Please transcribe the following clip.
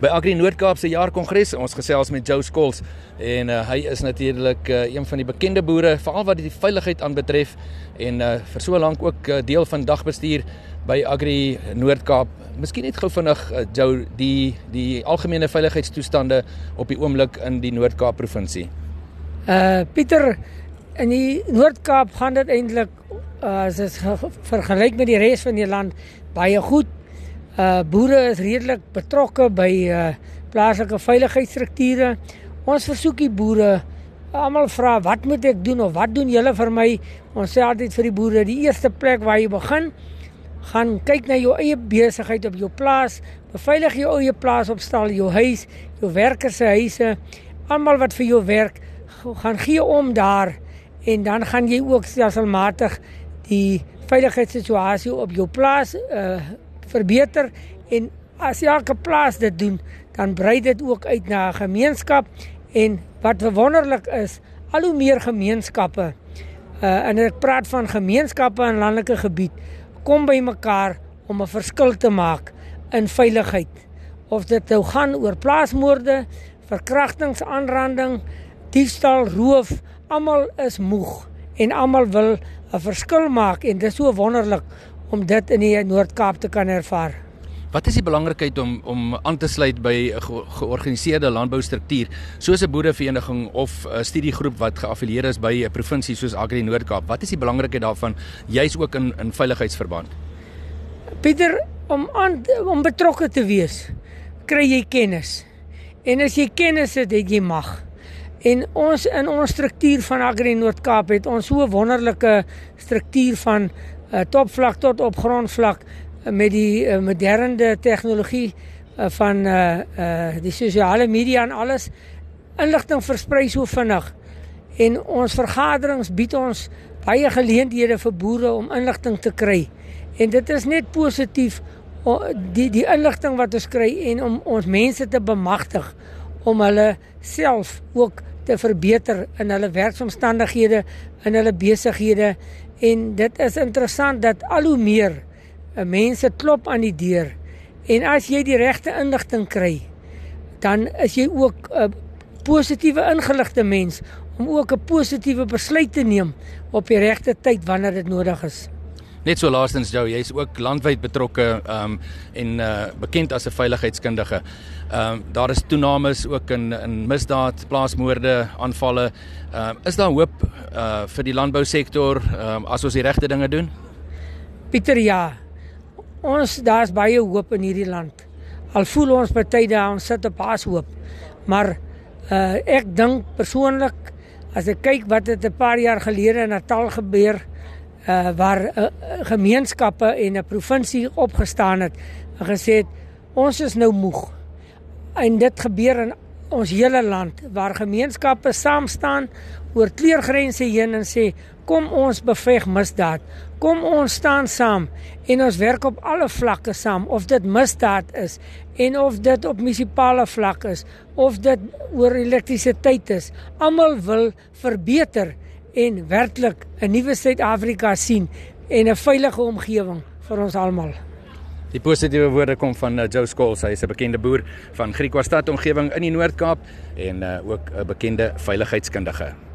by Agri Noord-Kaap se jaarkongres. Ons gesels met Joe Skols en uh, hy is natuurlik uh, een van die bekende boere veral wat die veiligheid aanbetref en uh, vir so lank ook uh, deel van dagbestuur by Agri Noord-Kaap. Miskien net gou vinnig uh, Joe die die algemene veiligheidstoestande op die oomblik in die Noord-Kaap provinsie. Uh Pieter in die Noord-Kaap gaan dit eintlik uh, as dit vergelyk met die res van die land baie goed. Uh boere is redelik betrokke by uh plaaslike veiligheidsstrukture. Ons versoek die boere almal vra wat moet ek doen of wat doen julle vir my? Ons sê altyd vir die boere die eerste plek waar jy begin gaan kyk na jou eie besigheid op jou plaas, beveilig jou eie plaas op stal, jou huis, jou werkers se huise, almal wat vir jou werk, gaan gee om daar en dan gaan jy ook stelselmatig die veiligheidssituasie op jou plaas uh verbeter en as elke plaas dit doen, dan brei dit ook uit na 'n gemeenskap en wat wonderlik is, al hoe meer gemeenskappe uh en ek praat van gemeenskappe in landelike gebied kom by mekaar om 'n verskil te maak in veiligheid. Of dit nou gaan oor plaasmoorde, verkrachtings, aanranding, diefstal, roof, almal is moeg en almal wil 'n verskil maak en dit is so wonderlik om dit in die Noord-Kaap te kan ervaar. Wat is die belangrikheid om om aan te sluit by 'n ge georganiseerde landboustruktuur soos 'n boerevereniging of 'n studiegroep wat geaffilieer is by 'n provinsie soos Agri Noord-Kaap? Wat is die belangrikheid daarvan juis ook in in veiligheidsverband? Pieter, om aan om betrokke te wees, kry jy kennis. En as jy kennis het, het jy mag. En ons in ons struktuur van Agri Noord-Kaap het ons so 'n wonderlike struktuur van topvlak tot op grondvlak uh, met die uh, moderne tegnologie uh, van uh, uh, die sosiale media en alles inligting versprei so vinnig. En ons vergaderings bied ons baie geleenthede vir boere om inligting te kry. En dit is net positief die die inligting wat ons kry en om ons mense te bemagtig om hulle self ook te verbeter in hulle werksomstandighede, in hulle besighede en dit is interessant dat al hoe meer uh, mense klop aan die deur en as jy die regte inligting kry, dan is jy ook 'n positiewe ingeligte mens om ook 'n positiewe besluit te neem op die regte tyd wanneer dit nodig is. Net so laastens jou, jy's ook landwyd betrokke um en uh bekend as 'n veiligheidskundige. Um daar is toenames ook in in misdaad, plaasmoorde, aanvalle. Um is daar hoop uh vir die landbousektor um as ons die regte dinge doen? Pieter ja. Ons daar's baie hoop in hierdie land. Al voel ons party daar ons sit op haas hoop. Maar uh ek dink persoonlik as ek kyk wat het 'n paar jaar gelede in Natal gebeur uh, waar uh, gemeenskappe en 'n provinsie opgestaan het en gesê het ons is nou moeg. En dit gebeur in ons hele land waar gemeenskappe saam staan oor kleurgrense heen en sê kom ons beveg misdaad. Kom ons staan saam en ons werk op alle vlakke saam of dit misdaad is en of dit op munisipale vlak is of dit oor elektrisiteit is. Almal wil verbeter en werklik 'n nuwe Suid-Afrika sien en 'n veilige omgewing vir ons almal. Die positiewe woorde kom van uh, Joe Skols, hy is 'n bekende boer van Griekwastad omgewing in die Noord-Kaap en uh, ook 'n bekende veiligheidskundige.